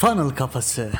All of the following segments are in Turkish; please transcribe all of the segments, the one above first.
Funnel Kafası.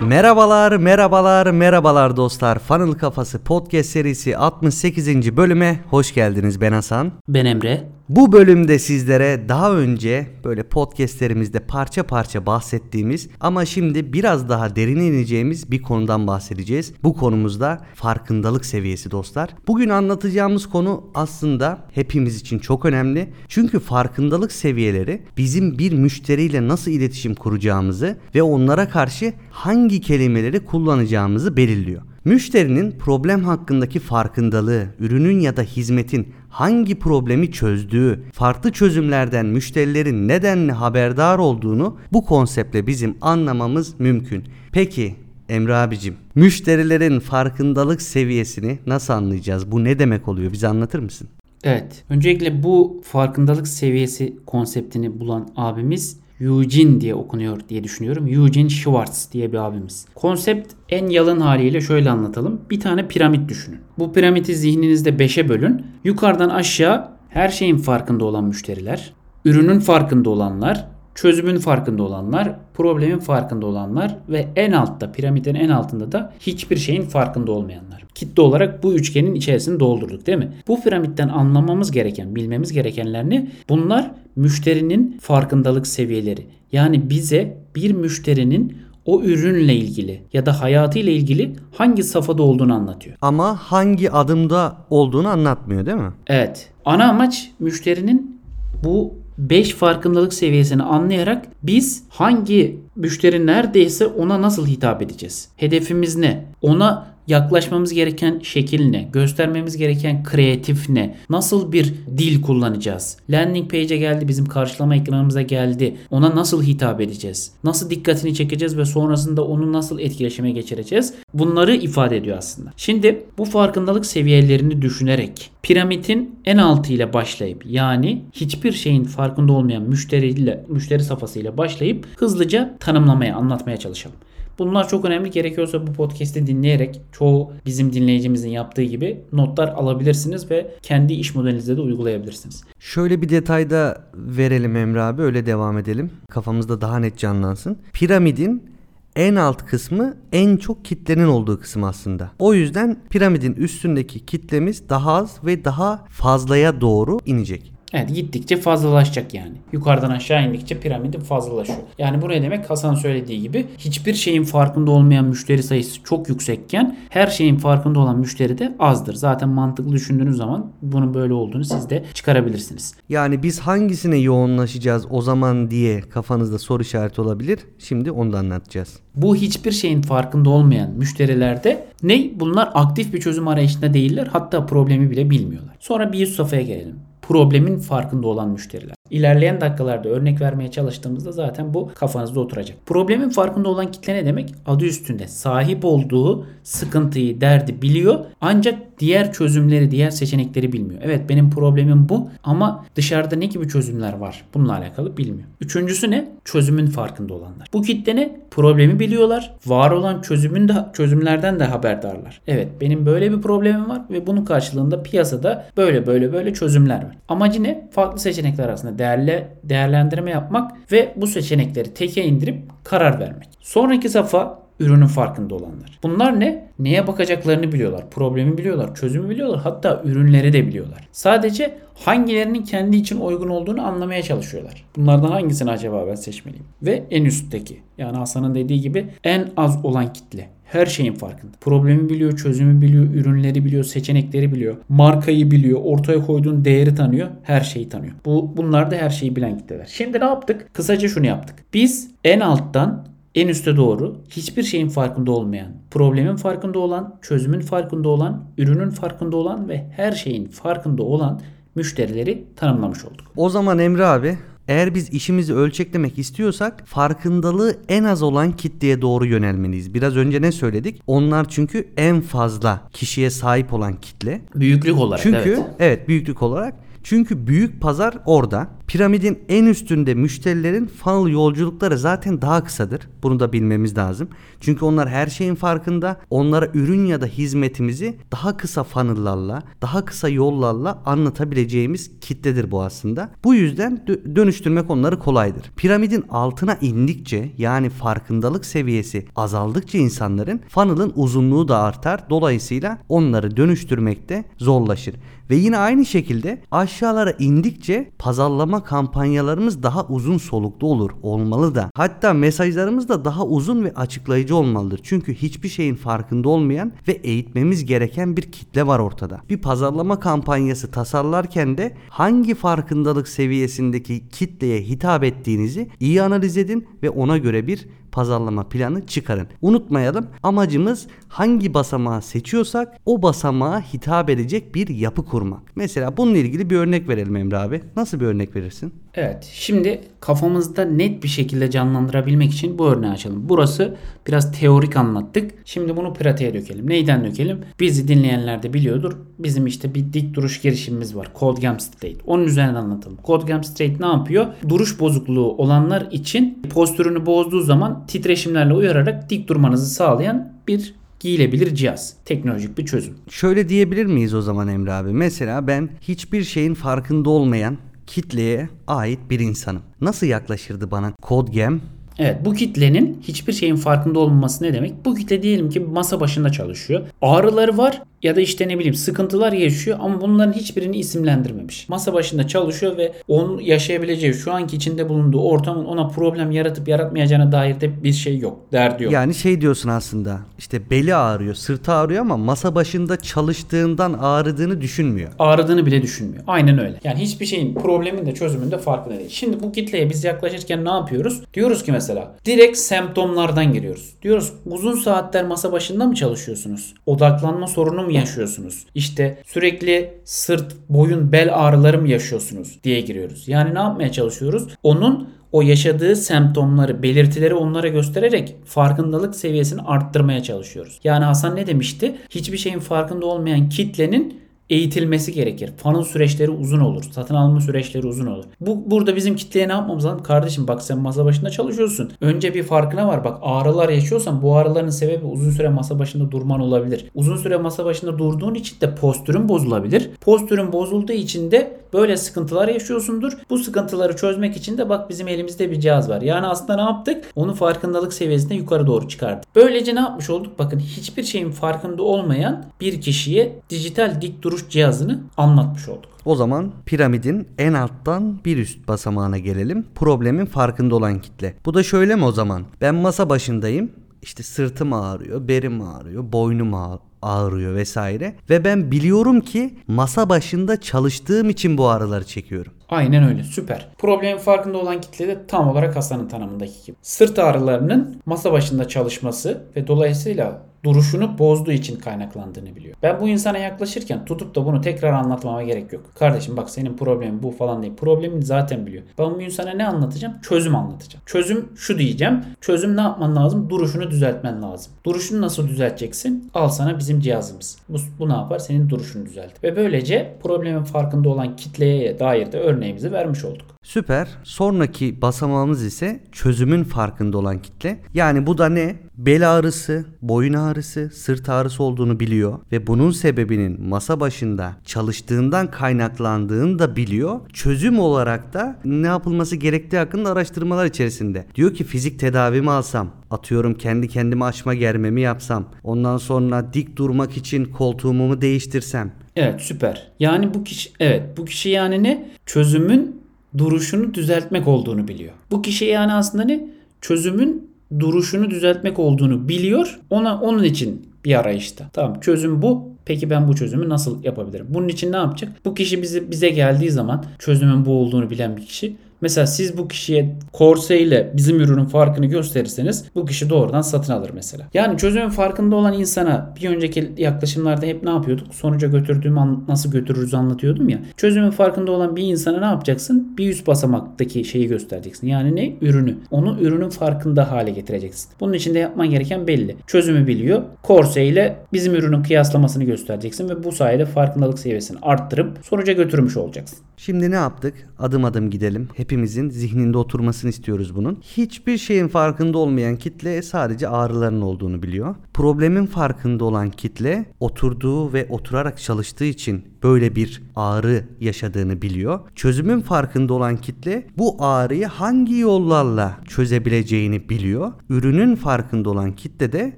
Merhabalar, merhabalar, merhabalar dostlar. Funnel Kafası podcast serisi 68. bölüme hoş geldiniz. Ben Hasan. Ben Emre. Bu bölümde sizlere daha önce böyle podcastlerimizde parça parça bahsettiğimiz ama şimdi biraz daha derine ineceğimiz bir konudan bahsedeceğiz. Bu konumuzda farkındalık seviyesi dostlar. Bugün anlatacağımız konu aslında hepimiz için çok önemli. Çünkü farkındalık seviyeleri bizim bir müşteriyle nasıl iletişim kuracağımızı ve onlara karşı hangi kelimeleri kullanacağımızı belirliyor. Müşterinin problem hakkındaki farkındalığı, ürünün ya da hizmetin hangi problemi çözdüğü, farklı çözümlerden müşterilerin nedenle haberdar olduğunu bu konseptle bizim anlamamız mümkün. Peki Emre abicim, müşterilerin farkındalık seviyesini nasıl anlayacağız? Bu ne demek oluyor? Bize anlatır mısın? Evet. Öncelikle bu farkındalık seviyesi konseptini bulan abimiz Eugene diye okunuyor diye düşünüyorum. Eugene Schwartz diye bir abimiz. Konsept en yalın haliyle şöyle anlatalım. Bir tane piramit düşünün. Bu piramidi zihninizde 5'e bölün. Yukarıdan aşağı her şeyin farkında olan müşteriler, ürünün farkında olanlar, çözümün farkında olanlar, problemin farkında olanlar ve en altta piramidin en altında da hiçbir şeyin farkında olmayanlar. Kitle olarak bu üçgenin içerisini doldurduk değil mi? Bu piramitten anlamamız gereken, bilmemiz gerekenler ne? Bunlar müşterinin farkındalık seviyeleri. Yani bize bir müşterinin o ürünle ilgili ya da hayatıyla ilgili hangi safhada olduğunu anlatıyor. Ama hangi adımda olduğunu anlatmıyor değil mi? Evet. Ana amaç müşterinin bu 5 farkındalık seviyesini anlayarak biz hangi müşteri neredeyse ona nasıl hitap edeceğiz? Hedefimiz ne? Ona yaklaşmamız gereken şekil ne? Göstermemiz gereken kreatif ne? Nasıl bir dil kullanacağız? Landing page'e geldi, bizim karşılama ekranımıza geldi. Ona nasıl hitap edeceğiz? Nasıl dikkatini çekeceğiz ve sonrasında onu nasıl etkileşime geçireceğiz? Bunları ifade ediyor aslında. Şimdi bu farkındalık seviyelerini düşünerek piramidin en altı ile başlayıp yani hiçbir şeyin farkında olmayan müşteriyle müşteri safhasıyla başlayıp hızlıca tanımlamaya, anlatmaya çalışalım. Bunlar çok önemli. Gerekiyorsa bu podcast'i dinleyerek çoğu bizim dinleyicimizin yaptığı gibi notlar alabilirsiniz ve kendi iş modelinizde de uygulayabilirsiniz. Şöyle bir detayda verelim Emre abi öyle devam edelim. Kafamızda daha net canlansın. Piramidin en alt kısmı en çok kitlenin olduğu kısım aslında. O yüzden piramidin üstündeki kitlemiz daha az ve daha fazlaya doğru inecek. Evet gittikçe fazlalaşacak yani. Yukarıdan aşağı indikçe piramidin fazlalaşıyor. Yani bu ne demek? Hasan söylediği gibi hiçbir şeyin farkında olmayan müşteri sayısı çok yüksekken her şeyin farkında olan müşteri de azdır. Zaten mantıklı düşündüğünüz zaman bunun böyle olduğunu siz de çıkarabilirsiniz. Yani biz hangisine yoğunlaşacağız o zaman diye kafanızda soru işareti olabilir. Şimdi onu da anlatacağız. Bu hiçbir şeyin farkında olmayan müşterilerde ne? Bunlar aktif bir çözüm arayışında değiller. Hatta problemi bile bilmiyorlar. Sonra bir üst safhaya gelelim problemin farkında olan müşteriler. İlerleyen dakikalarda örnek vermeye çalıştığımızda zaten bu kafanızda oturacak. Problemin farkında olan kitle ne demek? Adı üstünde sahip olduğu sıkıntıyı, derdi biliyor ancak diğer çözümleri, diğer seçenekleri bilmiyor. Evet benim problemim bu ama dışarıda ne gibi çözümler var bununla alakalı bilmiyor. Üçüncüsü ne? Çözümün farkında olanlar. Bu kitle ne? Problemi biliyorlar. Var olan çözümün de çözümlerden de haberdarlar. Evet benim böyle bir problemim var ve bunun karşılığında piyasada böyle böyle böyle çözümler var. Amacı ne? Farklı seçenekler arasında değerli değerlendirme yapmak ve bu seçenekleri teke indirip karar vermek. Sonraki safa ürünün farkında olanlar. Bunlar ne? Neye bakacaklarını biliyorlar. Problemi biliyorlar. Çözümü biliyorlar. Hatta ürünleri de biliyorlar. Sadece hangilerinin kendi için uygun olduğunu anlamaya çalışıyorlar. Bunlardan hangisini acaba ben seçmeliyim? Ve en üstteki yani Hasan'ın dediği gibi en az olan kitle her şeyin farkında. Problemi biliyor, çözümü biliyor, ürünleri biliyor, seçenekleri biliyor, markayı biliyor, ortaya koyduğun değeri tanıyor, her şeyi tanıyor. Bu bunlar da her şeyi bilen kitleler. Şimdi ne yaptık? Kısaca şunu yaptık. Biz en alttan en üste doğru hiçbir şeyin farkında olmayan, problemin farkında olan, çözümün farkında olan, ürünün farkında olan ve her şeyin farkında olan müşterileri tanımlamış olduk. O zaman Emre abi eğer biz işimizi ölçeklemek istiyorsak farkındalığı en az olan kitleye doğru yönelmeliyiz. Biraz önce ne söyledik? Onlar çünkü en fazla kişiye sahip olan kitle. Büyüklük olarak Çünkü evet. evet büyüklük olarak çünkü büyük pazar orada. Piramidin en üstünde müşterilerin funnel yolculukları zaten daha kısadır. Bunu da bilmemiz lazım. Çünkü onlar her şeyin farkında. Onlara ürün ya da hizmetimizi daha kısa funnel'larla, daha kısa yollarla anlatabileceğimiz kitledir bu aslında. Bu yüzden dö- dönüştürmek onları kolaydır. Piramidin altına indikçe yani farkındalık seviyesi azaldıkça insanların funnel'ın uzunluğu da artar. Dolayısıyla onları dönüştürmekte zorlaşır. Ve yine aynı şekilde aşağılara indikçe pazarlama kampanyalarımız daha uzun soluklu olur. Olmalı da. Hatta mesajlarımız da daha uzun ve açıklayıcı olmalıdır. Çünkü hiçbir şeyin farkında olmayan ve eğitmemiz gereken bir kitle var ortada. Bir pazarlama kampanyası tasarlarken de hangi farkındalık seviyesindeki kitleye hitap ettiğinizi iyi analiz edin ve ona göre bir pazarlama planı çıkarın. Unutmayalım amacımız hangi basamağı seçiyorsak o basamağa hitap edecek bir yapı kurmak. Mesela bununla ilgili bir örnek verelim Emre abi. Nasıl bir örnek verirsin? Evet. Şimdi kafamızda net bir şekilde canlandırabilmek için bu örneği açalım. Burası biraz teorik anlattık. Şimdi bunu pratiğe dökelim. Neyden dökelim? Bizi dinleyenler de biliyordur. Bizim işte bir dik duruş girişimimiz var. Codegam Straight. Onun üzerinden anlatalım. Codegam Straight ne yapıyor? Duruş bozukluğu olanlar için postürünü bozduğu zaman titreşimlerle uyararak dik durmanızı sağlayan bir giyilebilir cihaz. Teknolojik bir çözüm. Şöyle diyebilir miyiz o zaman Emre abi? Mesela ben hiçbir şeyin farkında olmayan kitleye ait bir insanım. Nasıl yaklaşırdı bana Codegam? Evet bu kitlenin hiçbir şeyin farkında olmaması ne demek? Bu kitle diyelim ki masa başında çalışıyor. Ağrıları var ya da işte ne bileyim sıkıntılar yaşıyor ama bunların hiçbirini isimlendirmemiş. Masa başında çalışıyor ve onun yaşayabileceği şu anki içinde bulunduğu ortamın ona problem yaratıp yaratmayacağına dair de bir şey yok. Derdi yok. Yani şey diyorsun aslında işte beli ağrıyor, sırtı ağrıyor ama masa başında çalıştığından ağrıdığını düşünmüyor. Ağrıdığını bile düşünmüyor. Aynen öyle. Yani hiçbir şeyin problemin de çözümün de farkında değil. Şimdi bu kitleye biz yaklaşırken ne yapıyoruz? Diyoruz ki mesela direkt semptomlardan giriyoruz. Diyoruz uzun saatler masa başında mı çalışıyorsunuz? Odaklanma sorunu mu yaşıyorsunuz? İşte sürekli sırt, boyun, bel ağrıları mı yaşıyorsunuz diye giriyoruz. Yani ne yapmaya çalışıyoruz? Onun o yaşadığı semptomları, belirtileri onlara göstererek farkındalık seviyesini arttırmaya çalışıyoruz. Yani Hasan ne demişti? Hiçbir şeyin farkında olmayan kitlenin eğitilmesi gerekir. Funnel süreçleri uzun olur. Satın alma süreçleri uzun olur. Bu burada bizim kitleye ne yapmamız lazım? Kardeşim bak sen masa başında çalışıyorsun. Önce bir farkına var. Bak ağrılar yaşıyorsan bu ağrıların sebebi uzun süre masa başında durman olabilir. Uzun süre masa başında durduğun için de postürün bozulabilir. Postürün bozulduğu için de böyle sıkıntılar yaşıyorsundur. Bu sıkıntıları çözmek için de bak bizim elimizde bir cihaz var. Yani aslında ne yaptık? Onu farkındalık seviyesine yukarı doğru çıkardık. Böylece ne yapmış olduk? Bakın hiçbir şeyin farkında olmayan bir kişiye dijital dik duruş cihazını anlatmış olduk. O zaman piramidin en alttan bir üst basamağına gelelim. Problemin farkında olan kitle. Bu da şöyle mi o zaman? Ben masa başındayım. İşte sırtım ağrıyor, berim ağrıyor, boynum ağ- ağrıyor vesaire. Ve ben biliyorum ki masa başında çalıştığım için bu ağrıları çekiyorum. Aynen öyle süper. Problemin farkında olan kitle de tam olarak Hasan'ın tanımındaki gibi. Sırt ağrılarının masa başında çalışması ve dolayısıyla duruşunu bozduğu için kaynaklandığını biliyor. Ben bu insana yaklaşırken tutup da bunu tekrar anlatmama gerek yok. Kardeşim bak senin problemin bu falan değil. Problemini zaten biliyor. Ben bu insana ne anlatacağım? Çözüm anlatacağım. Çözüm şu diyeceğim. Çözüm ne yapman lazım? Duruşunu düzeltmen lazım. Duruşunu nasıl düzelteceksin? Al sana bizim cihazımız. Bu, bu ne yapar? Senin duruşunu düzeltir. Ve böylece problemin farkında olan kitleye dair de örneğimizi vermiş olduk. Süper. Sonraki basamağımız ise çözümün farkında olan kitle. Yani bu da ne? Bel ağrısı, boyun ağrısı, sırt ağrısı olduğunu biliyor ve bunun sebebinin masa başında çalıştığından kaynaklandığını da biliyor. Çözüm olarak da ne yapılması gerektiği hakkında araştırmalar içerisinde. Diyor ki fizik tedavi mi alsam? Atıyorum kendi kendime açma germemi yapsam. Ondan sonra dik durmak için koltuğumu mu değiştirsem? Evet süper. Yani bu kişi evet bu kişi yani ne? Çözümün duruşunu düzeltmek olduğunu biliyor. Bu kişi yani aslında ne? Çözümün duruşunu düzeltmek olduğunu biliyor. Ona onun için bir arayışta. Tamam çözüm bu. Peki ben bu çözümü nasıl yapabilirim? Bunun için ne yapacak? Bu kişi bize bize geldiği zaman çözümün bu olduğunu bilen bir kişi Mesela siz bu kişiye korse ile bizim ürünün farkını gösterirseniz bu kişi doğrudan satın alır mesela. Yani çözümün farkında olan insana bir önceki yaklaşımlarda hep ne yapıyorduk? Sonuca götürdüğümü an- nasıl götürürüz anlatıyordum ya. Çözümün farkında olan bir insana ne yapacaksın? Bir üst basamaktaki şeyi göstereceksin. Yani ne? Ürünü. Onu ürünün farkında hale getireceksin. Bunun için de yapman gereken belli. Çözümü biliyor. Korse ile bizim ürünün kıyaslamasını göstereceksin ve bu sayede farkındalık seviyesini arttırıp sonuca götürmüş olacaksın. Şimdi ne yaptık? Adım adım gidelim. Hepimizin zihninde oturmasını istiyoruz bunun. Hiçbir şeyin farkında olmayan kitle sadece ağrıların olduğunu biliyor. Problemin farkında olan kitle oturduğu ve oturarak çalıştığı için böyle bir ağrı yaşadığını biliyor. Çözümün farkında olan kitle bu ağrıyı hangi yollarla çözebileceğini biliyor. Ürünün farkında olan kitle de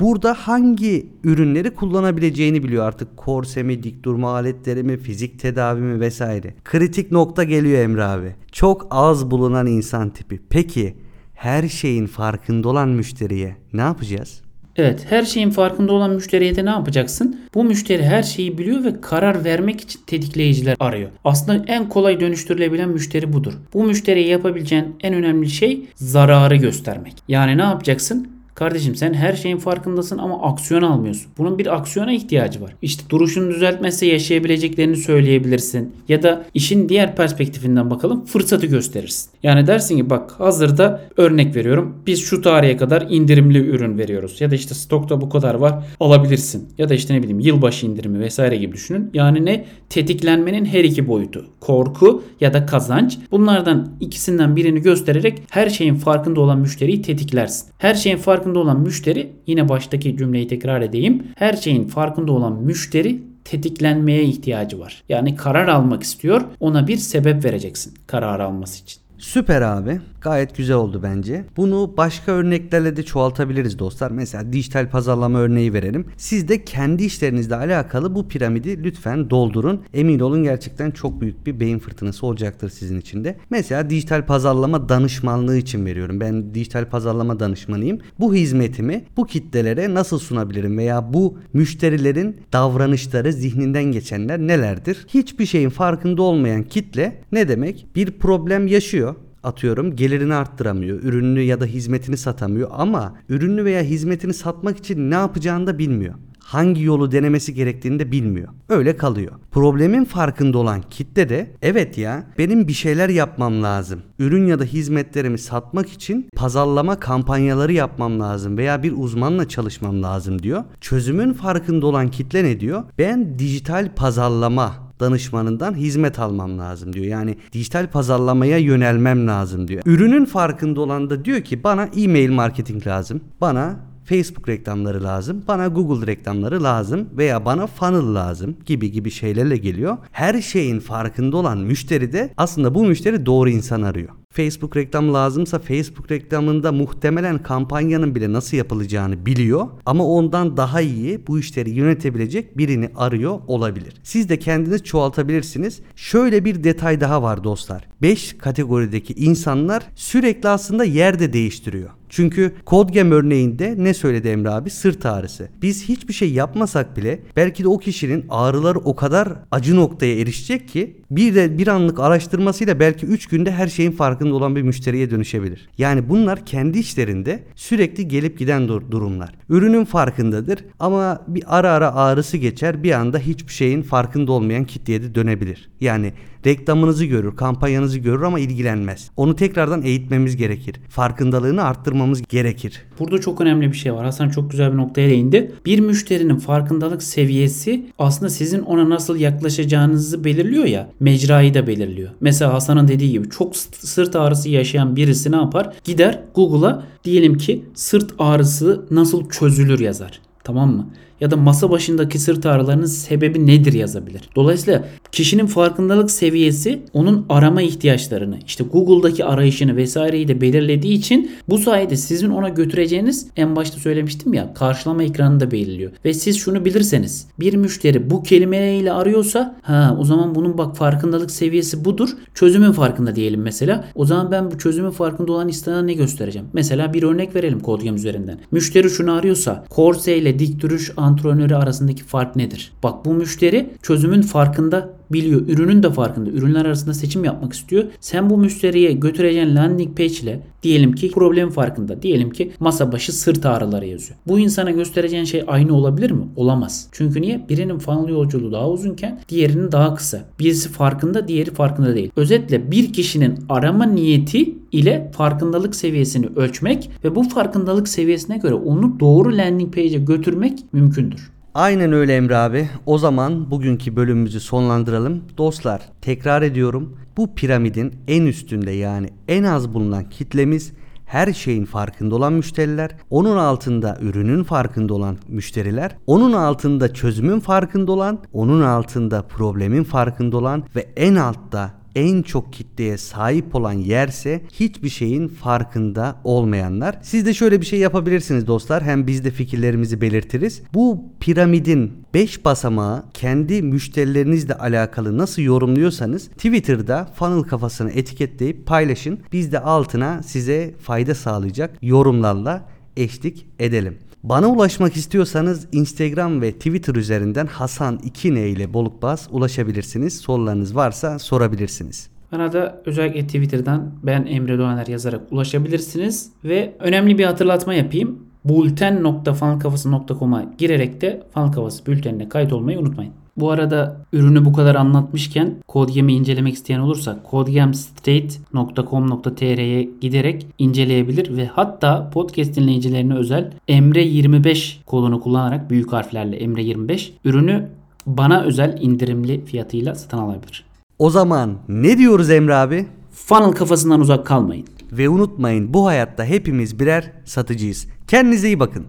burada hangi ürünleri kullanabileceğini biliyor artık korse mi, dik durma aletleri mi, fizik tedavi mi vesaire. Kritik nokta geliyor Emre abi. Çok az bulunan insan tipi. Peki her şeyin farkında olan müşteriye ne yapacağız? Evet, her şeyin farkında olan müşteriye de ne yapacaksın? Bu müşteri her şeyi biliyor ve karar vermek için tetikleyiciler arıyor. Aslında en kolay dönüştürülebilen müşteri budur. Bu müşteriye yapabileceğin en önemli şey zararı göstermek. Yani ne yapacaksın? Kardeşim sen her şeyin farkındasın ama aksiyon almıyorsun. Bunun bir aksiyona ihtiyacı var. İşte duruşunu düzeltmezse yaşayabileceklerini söyleyebilirsin. Ya da işin diğer perspektifinden bakalım fırsatı gösterirsin. Yani dersin ki bak hazırda örnek veriyorum. Biz şu tarihe kadar indirimli ürün veriyoruz. Ya da işte stokta bu kadar var alabilirsin. Ya da işte ne bileyim yılbaşı indirimi vesaire gibi düşünün. Yani ne? Tetiklenmenin her iki boyutu. Korku ya da kazanç. Bunlardan ikisinden birini göstererek her şeyin farkında olan müşteriyi tetiklersin. Her şeyin farkında olan müşteri yine baştaki cümleyi tekrar edeyim. Her şeyin farkında olan müşteri tetiklenmeye ihtiyacı var. Yani karar almak istiyor. Ona bir sebep vereceksin karar alması için. Süper abi. Gayet güzel oldu bence. Bunu başka örneklerle de çoğaltabiliriz dostlar. Mesela dijital pazarlama örneği verelim. Siz de kendi işlerinizle alakalı bu piramidi lütfen doldurun. Emin olun gerçekten çok büyük bir beyin fırtınası olacaktır sizin için de. Mesela dijital pazarlama danışmanlığı için veriyorum. Ben dijital pazarlama danışmanıyım. Bu hizmetimi bu kitlelere nasıl sunabilirim veya bu müşterilerin davranışları zihninden geçenler nelerdir? Hiçbir şeyin farkında olmayan kitle ne demek? Bir problem yaşıyor atıyorum gelirini arttıramıyor, ürününü ya da hizmetini satamıyor ama ürünü veya hizmetini satmak için ne yapacağını da bilmiyor. Hangi yolu denemesi gerektiğini de bilmiyor. Öyle kalıyor. Problemin farkında olan kitle de evet ya benim bir şeyler yapmam lazım. Ürün ya da hizmetlerimi satmak için pazarlama kampanyaları yapmam lazım veya bir uzmanla çalışmam lazım diyor. Çözümün farkında olan kitle ne diyor? Ben dijital pazarlama danışmanından hizmet almam lazım diyor. Yani dijital pazarlamaya yönelmem lazım diyor. Ürünün farkında olan da diyor ki bana e-mail marketing lazım. Bana Facebook reklamları lazım, bana Google reklamları lazım veya bana funnel lazım gibi gibi şeylerle geliyor. Her şeyin farkında olan müşteri de aslında bu müşteri doğru insan arıyor. Facebook reklam lazımsa Facebook reklamında muhtemelen kampanyanın bile nasıl yapılacağını biliyor ama ondan daha iyi bu işleri yönetebilecek birini arıyor olabilir. Siz de kendiniz çoğaltabilirsiniz. Şöyle bir detay daha var dostlar. 5 kategorideki insanlar sürekli aslında yer de değiştiriyor. Çünkü Codegem örneğinde ne söyledi Emre abi? Sırt ağrısı. Biz hiçbir şey yapmasak bile belki de o kişinin ağrıları o kadar acı noktaya erişecek ki bir de bir anlık araştırmasıyla belki 3 günde her şeyin farkında olan bir müşteriye dönüşebilir. Yani bunlar kendi işlerinde sürekli gelip giden dur- durumlar. Ürünün farkındadır ama bir ara ara ağrısı geçer bir anda hiçbir şeyin farkında olmayan kitleye de dönebilir. Yani reklamınızı görür, kampanyanızı görür ama ilgilenmez. Onu tekrardan eğitmemiz gerekir. Farkındalığını arttırmamız gerekir. Burada çok önemli bir şey var. Hasan çok güzel bir noktaya değindi. Bir müşterinin farkındalık seviyesi aslında sizin ona nasıl yaklaşacağınızı belirliyor ya. Mecrayı da belirliyor. Mesela Hasan'ın dediği gibi çok sırt ağrısı yaşayan birisi ne yapar? Gider Google'a diyelim ki sırt ağrısı nasıl çözülür yazar. Tamam mı? Ya da masa başındaki sırt ağrılarının sebebi nedir yazabilir. Dolayısıyla kişinin farkındalık seviyesi onun arama ihtiyaçlarını, işte Google'daki arayışını vesaireyi de belirlediği için bu sayede sizin ona götüreceğiniz en başta söylemiştim ya karşılama ekranını da belirliyor. Ve siz şunu bilirseniz bir müşteri bu kelimeyle arıyorsa ha o zaman bunun bak farkındalık seviyesi budur. Çözümün farkında diyelim mesela. O zaman ben bu çözümün farkında olan insana ne göstereceğim? Mesela bir örnek verelim Codegem üzerinden. Müşteri şunu arıyorsa Corse ile dik duruş antrenörü arasındaki fark nedir? Bak bu müşteri çözümün farkında biliyor. Ürünün de farkında. Ürünler arasında seçim yapmak istiyor. Sen bu müşteriye götüreceğin landing page ile diyelim ki problem farkında. Diyelim ki masa başı sırt ağrıları yazıyor. Bu insana göstereceğin şey aynı olabilir mi? Olamaz. Çünkü niye? Birinin funnel yolculuğu daha uzunken diğerinin daha kısa. Birisi farkında, diğeri farkında değil. Özetle bir kişinin arama niyeti ile farkındalık seviyesini ölçmek ve bu farkındalık seviyesine göre onu doğru landing page'e götürmek mümkündür. Aynen öyle Emre abi. O zaman bugünkü bölümümüzü sonlandıralım. Dostlar tekrar ediyorum. Bu piramidin en üstünde yani en az bulunan kitlemiz her şeyin farkında olan müşteriler, onun altında ürünün farkında olan müşteriler, onun altında çözümün farkında olan, onun altında problemin farkında olan ve en altta en çok kitleye sahip olan yerse hiçbir şeyin farkında olmayanlar. Siz de şöyle bir şey yapabilirsiniz dostlar. Hem biz de fikirlerimizi belirtiriz. Bu piramidin 5 basamağı kendi müşterilerinizle alakalı nasıl yorumluyorsanız Twitter'da funnel kafasını etiketleyip paylaşın. Biz de altına size fayda sağlayacak yorumlarla eşlik edelim. Bana ulaşmak istiyorsanız Instagram ve Twitter üzerinden Hasan 2 ile Bolukbaz ulaşabilirsiniz. Sorularınız varsa sorabilirsiniz. Bana da özellikle Twitter'dan ben Emre Doğaner yazarak ulaşabilirsiniz. Ve önemli bir hatırlatma yapayım. Bulten.fanalkafası.com'a girerek de Fanal Kafası bültenine kayıt olmayı unutmayın. Bu arada ürünü bu kadar anlatmışken CodeGam'i incelemek isteyen olursa codegamstate.com.tr'ye giderek inceleyebilir ve hatta podcast dinleyicilerine özel Emre 25 kodunu kullanarak büyük harflerle Emre 25 ürünü bana özel indirimli fiyatıyla satın alabilir. O zaman ne diyoruz Emre abi? Funnel kafasından uzak kalmayın. Ve unutmayın bu hayatta hepimiz birer satıcıyız. Kendinize iyi bakın.